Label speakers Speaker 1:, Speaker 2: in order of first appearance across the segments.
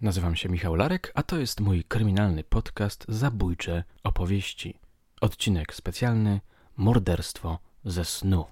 Speaker 1: Nazywam się Michał Larek, a to jest mój kryminalny podcast Zabójcze opowieści. Odcinek specjalny Morderstwo ze snu.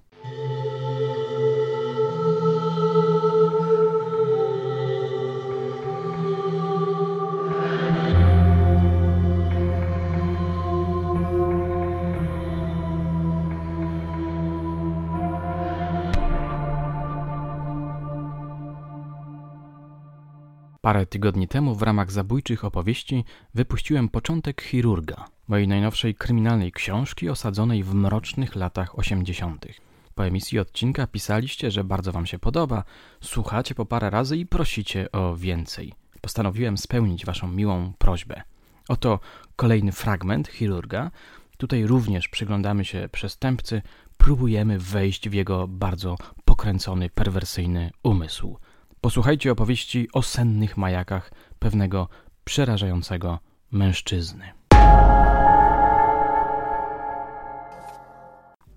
Speaker 1: Parę tygodni temu w ramach zabójczych opowieści wypuściłem początek chirurga, mojej najnowszej kryminalnej książki osadzonej w mrocznych latach 80. Po emisji odcinka pisaliście, że bardzo wam się podoba, słuchacie po parę razy i prosicie o więcej. Postanowiłem spełnić waszą miłą prośbę. Oto kolejny fragment chirurga. Tutaj również przyglądamy się przestępcy, próbujemy wejść w jego bardzo pokręcony, perwersyjny umysł. Posłuchajcie opowieści o sennych majakach pewnego przerażającego mężczyzny.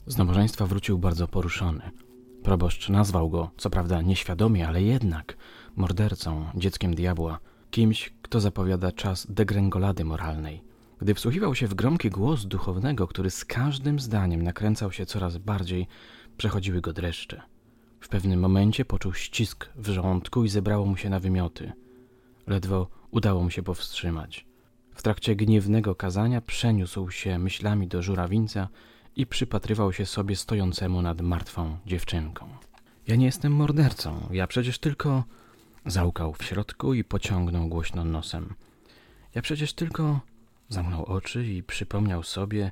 Speaker 1: Z nabożeństwa wrócił bardzo poruszony. Proboszcz nazwał go, co prawda nieświadomie, ale jednak, mordercą, dzieckiem diabła, kimś, kto zapowiada czas degrengolady moralnej. Gdy wsłuchiwał się w gromki głos duchownego, który z każdym zdaniem nakręcał się coraz bardziej, przechodziły go dreszcze. W pewnym momencie poczuł ścisk w żołądku i zebrało mu się na wymioty. Ledwo udało mu się powstrzymać. W trakcie gniewnego kazania przeniósł się myślami do żurawińca i przypatrywał się sobie stojącemu nad martwą dziewczynką. Ja nie jestem mordercą, ja przecież tylko... Załkał w środku i pociągnął głośno nosem. Ja przecież tylko... Zamknął oczy i przypomniał sobie,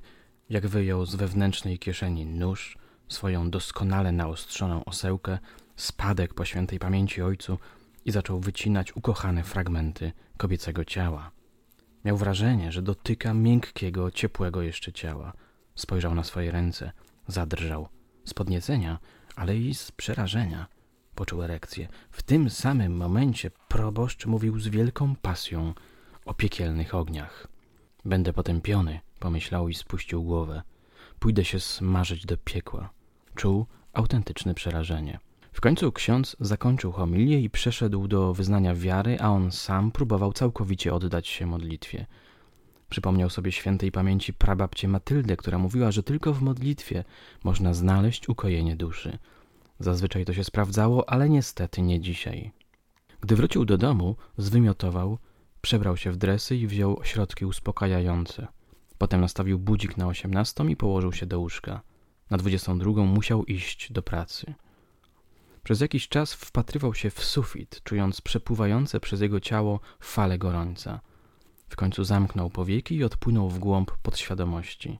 Speaker 1: jak wyjął z wewnętrznej kieszeni nóż, swoją doskonale naostrzoną osełkę, spadek po świętej pamięci ojcu i zaczął wycinać ukochane fragmenty kobiecego ciała. Miał wrażenie, że dotyka miękkiego, ciepłego jeszcze ciała. Spojrzał na swoje ręce, zadrżał. Z podniecenia, ale i z przerażenia. Poczuł erekcję. W tym samym momencie proboszcz mówił z wielką pasją o piekielnych ogniach. Będę potępiony, pomyślał i spuścił głowę. Pójdę się smażyć do piekła. Czuł autentyczne przerażenie. W końcu ksiądz zakończył homilię i przeszedł do wyznania wiary, a on sam próbował całkowicie oddać się modlitwie. Przypomniał sobie świętej pamięci prababcie Matyldę, która mówiła, że tylko w modlitwie można znaleźć ukojenie duszy. Zazwyczaj to się sprawdzało, ale niestety nie dzisiaj. Gdy wrócił do domu, zwymiotował, przebrał się w dresy i wziął środki uspokajające. Potem nastawił budzik na osiemnastą i położył się do łóżka. Na dwudziestą drugą musiał iść do pracy. Przez jakiś czas wpatrywał się w sufit, czując przepływające przez jego ciało fale gorąca. W końcu zamknął powieki i odpłynął w głąb podświadomości.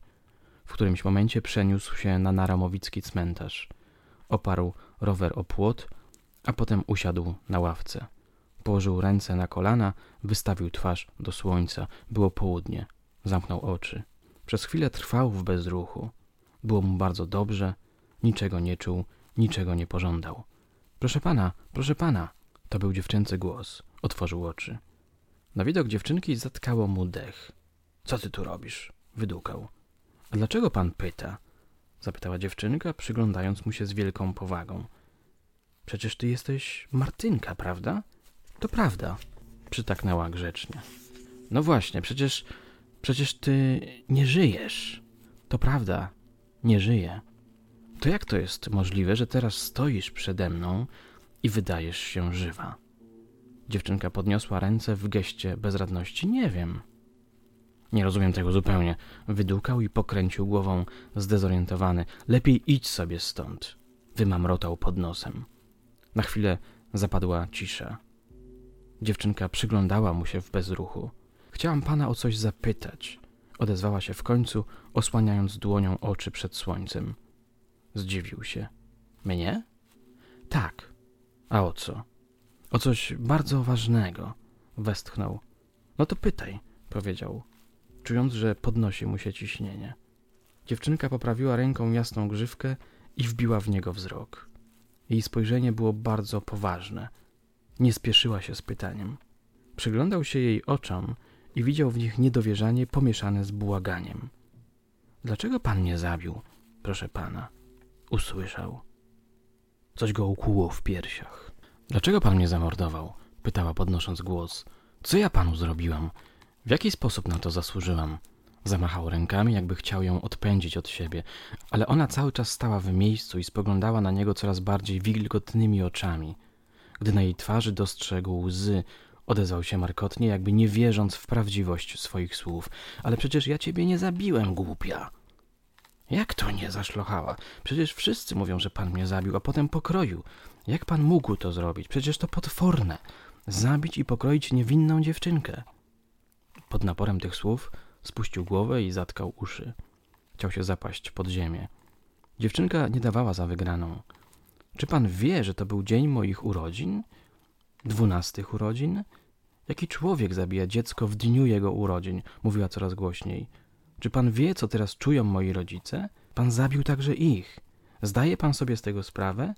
Speaker 1: W którymś momencie przeniósł się na naramowicki cmentarz. Oparł rower o płot, a potem usiadł na ławce. Położył ręce na kolana, wystawił twarz do słońca. Było południe. Zamknął oczy. Przez chwilę trwał w bezruchu. Było mu bardzo dobrze, niczego nie czuł, niczego nie pożądał. Proszę pana, proszę pana, to był dziewczęcy głos. Otworzył oczy. Na widok dziewczynki zatkało mu dech. Co ty tu robisz? Wydukał. A dlaczego pan pyta? Zapytała dziewczynka, przyglądając mu się z wielką powagą. Przecież ty jesteś Martynka, prawda? To prawda, przytaknęła grzecznie. No właśnie, przecież, przecież ty nie żyjesz. To prawda, nie żyje. To jak to jest możliwe, że teraz stoisz przede mną i wydajesz się żywa? Dziewczynka podniosła ręce w geście bezradności. Nie wiem. Nie rozumiem tego zupełnie. Wydukał i pokręcił głową zdezorientowany. Lepiej idź sobie stąd. Wymamrotał pod nosem. Na chwilę zapadła cisza. Dziewczynka przyglądała mu się w bezruchu. Chciałam pana o coś zapytać. Odezwała się w końcu, osłaniając dłonią oczy przed słońcem. Zdziwił się. Mnie? Tak. A o co? O coś bardzo ważnego. Westchnął. No to pytaj, powiedział, czując, że podnosi mu się ciśnienie. Dziewczynka poprawiła ręką jasną grzywkę i wbiła w niego wzrok. Jej spojrzenie było bardzo poważne. Nie spieszyła się z pytaniem. Przyglądał się jej oczom i widział w nich niedowierzanie pomieszane z błaganiem. Dlaczego pan mnie zabił, proszę pana? Usłyszał. Coś go ukłuło w piersiach. Dlaczego pan mnie zamordował? pytała podnosząc głos. Co ja panu zrobiłam? W jaki sposób na to zasłużyłam? Zamachał rękami, jakby chciał ją odpędzić od siebie, ale ona cały czas stała w miejscu i spoglądała na niego coraz bardziej wilgotnymi oczami. Gdy na jej twarzy dostrzegł łzy, odezwał się markotnie, jakby nie wierząc w prawdziwość swoich słów. Ale przecież ja ciebie nie zabiłem, głupia. Jak to nie zaszlochała? Przecież wszyscy mówią, że pan mnie zabił, a potem pokroił. Jak pan mógł to zrobić? Przecież to potworne. Zabić i pokroić niewinną dziewczynkę. Pod naporem tych słów spuścił głowę i zatkał uszy. Chciał się zapaść pod ziemię. Dziewczynka nie dawała za wygraną. Czy pan wie, że to był dzień moich urodzin? Dwunastych urodzin? Jaki człowiek zabija dziecko w dniu jego urodzin? Mówiła coraz głośniej. Czy pan wie, co teraz czują moi rodzice? Pan zabił także ich. Zdaje pan sobie z tego sprawę?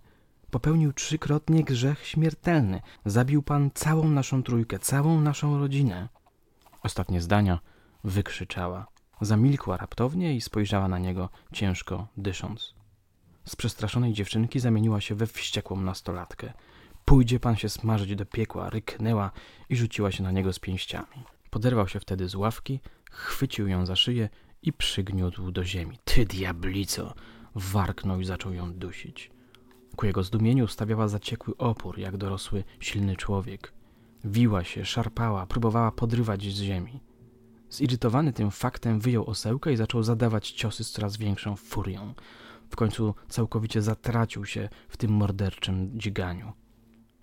Speaker 1: Popełnił trzykrotnie grzech śmiertelny. Zabił pan całą naszą trójkę, całą naszą rodzinę. Ostatnie zdania wykrzyczała. Zamilkła raptownie i spojrzała na niego, ciężko dysząc. Z przestraszonej dziewczynki zamieniła się we wściekłą nastolatkę. Pójdzie pan się smażyć do piekła, ryknęła i rzuciła się na niego z pięściami. Poderwał się wtedy z ławki, chwycił ją za szyję i przygniótł do ziemi. Ty diablico! Warknął i zaczął ją dusić. Ku jego zdumieniu stawiała zaciekły opór, jak dorosły, silny człowiek. Wiła się, szarpała, próbowała podrywać z ziemi. Zirytowany tym faktem wyjął osełkę i zaczął zadawać ciosy z coraz większą furią. W końcu całkowicie zatracił się w tym morderczym dźganiu.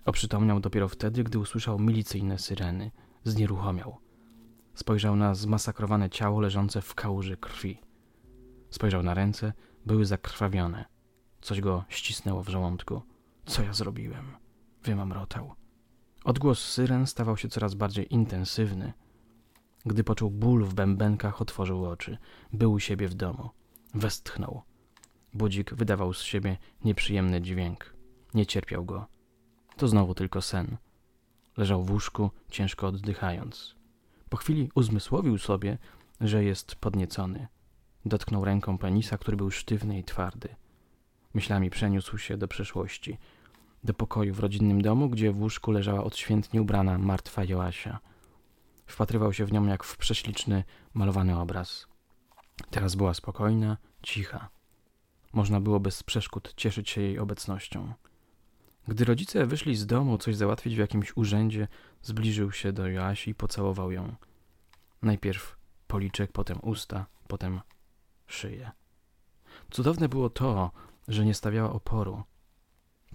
Speaker 1: Oprzytomniał dopiero wtedy, gdy usłyszał milicyjne syreny. Znieruchomiał. Spojrzał na zmasakrowane ciało leżące w kałuży krwi. Spojrzał na ręce, były zakrwawione. Coś go ścisnęło w żołądku. Co ja zrobiłem? Wymamrotał. Odgłos syren stawał się coraz bardziej intensywny. Gdy poczuł ból w bębenkach, otworzył oczy. Był u siebie w domu. Westchnął. Budzik wydawał z siebie nieprzyjemny dźwięk. Nie cierpiał go. To znowu tylko sen. Leżał w łóżku, ciężko oddychając. Po chwili uzmysłowił sobie, że jest podniecony. Dotknął ręką penisa, który był sztywny i twardy. Myślami przeniósł się do przeszłości. Do pokoju w rodzinnym domu, gdzie w łóżku leżała odświętnie ubrana martwa Joasia. Wpatrywał się w nią jak w prześliczny, malowany obraz. Teraz była spokojna, cicha. Można było bez przeszkód cieszyć się jej obecnością. Gdy rodzice wyszli z domu coś załatwić w jakimś urzędzie, zbliżył się do Joasi i pocałował ją. Najpierw policzek, potem usta, potem szyję. Cudowne było to, że nie stawiała oporu.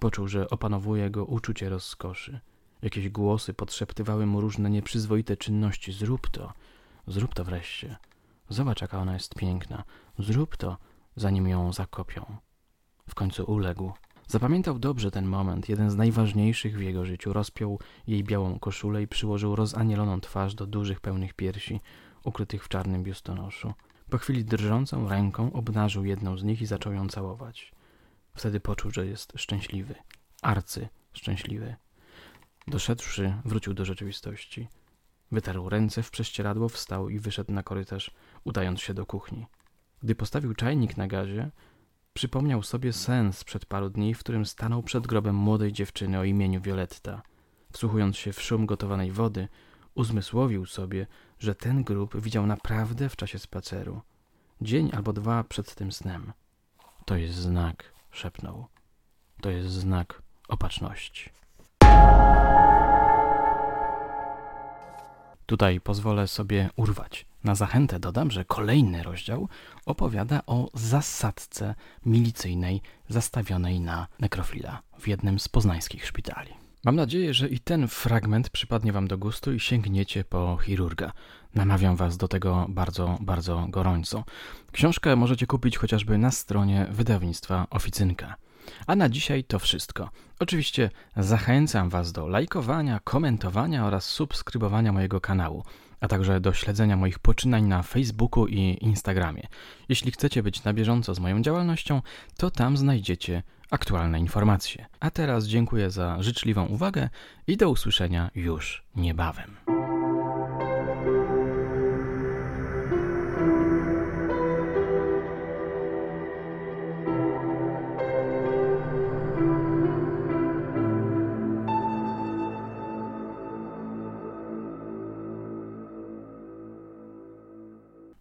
Speaker 1: Poczuł, że opanowuje go uczucie rozkoszy. Jakieś głosy podszeptywały mu różne nieprzyzwoite czynności. Zrób to, zrób to wreszcie. Zobacz, jaka ona jest piękna. Zrób to, zanim ją zakopią. W końcu uległ. Zapamiętał dobrze ten moment, jeden z najważniejszych w jego życiu. Rozpiął jej białą koszulę i przyłożył rozanieloną twarz do dużych, pełnych piersi, ukrytych w czarnym biustonoszu. Po chwili drżącą ręką obnażył jedną z nich i zaczął ją całować. Wtedy poczuł, że jest szczęśliwy. Arcy szczęśliwy. Doszedłszy, wrócił do rzeczywistości. Wytarł ręce w prześcieradło, wstał i wyszedł na korytarz, udając się do kuchni. Gdy postawił czajnik na gazie, przypomniał sobie sen sprzed paru dni, w którym stanął przed grobem młodej dziewczyny o imieniu Violetta. Wsłuchując się w szum gotowanej wody, uzmysłowił sobie, że ten grób widział naprawdę w czasie spaceru. Dzień albo dwa przed tym snem. To jest znak, szepnął. To jest znak opatrzności. Tutaj pozwolę sobie urwać. Na zachętę dodam, że kolejny rozdział opowiada o zasadce milicyjnej zastawionej na nekrofila w jednym z poznańskich szpitali. Mam nadzieję, że i ten fragment przypadnie Wam do gustu i sięgniecie po chirurga. Namawiam Was do tego bardzo, bardzo gorąco. Książkę możecie kupić chociażby na stronie wydawnictwa Oficynka. A na dzisiaj to wszystko. Oczywiście zachęcam Was do lajkowania, komentowania oraz subskrybowania mojego kanału, a także do śledzenia moich poczynań na Facebooku i Instagramie. Jeśli chcecie być na bieżąco z moją działalnością, to tam znajdziecie aktualne informacje. A teraz dziękuję za życzliwą uwagę i do usłyszenia już niebawem.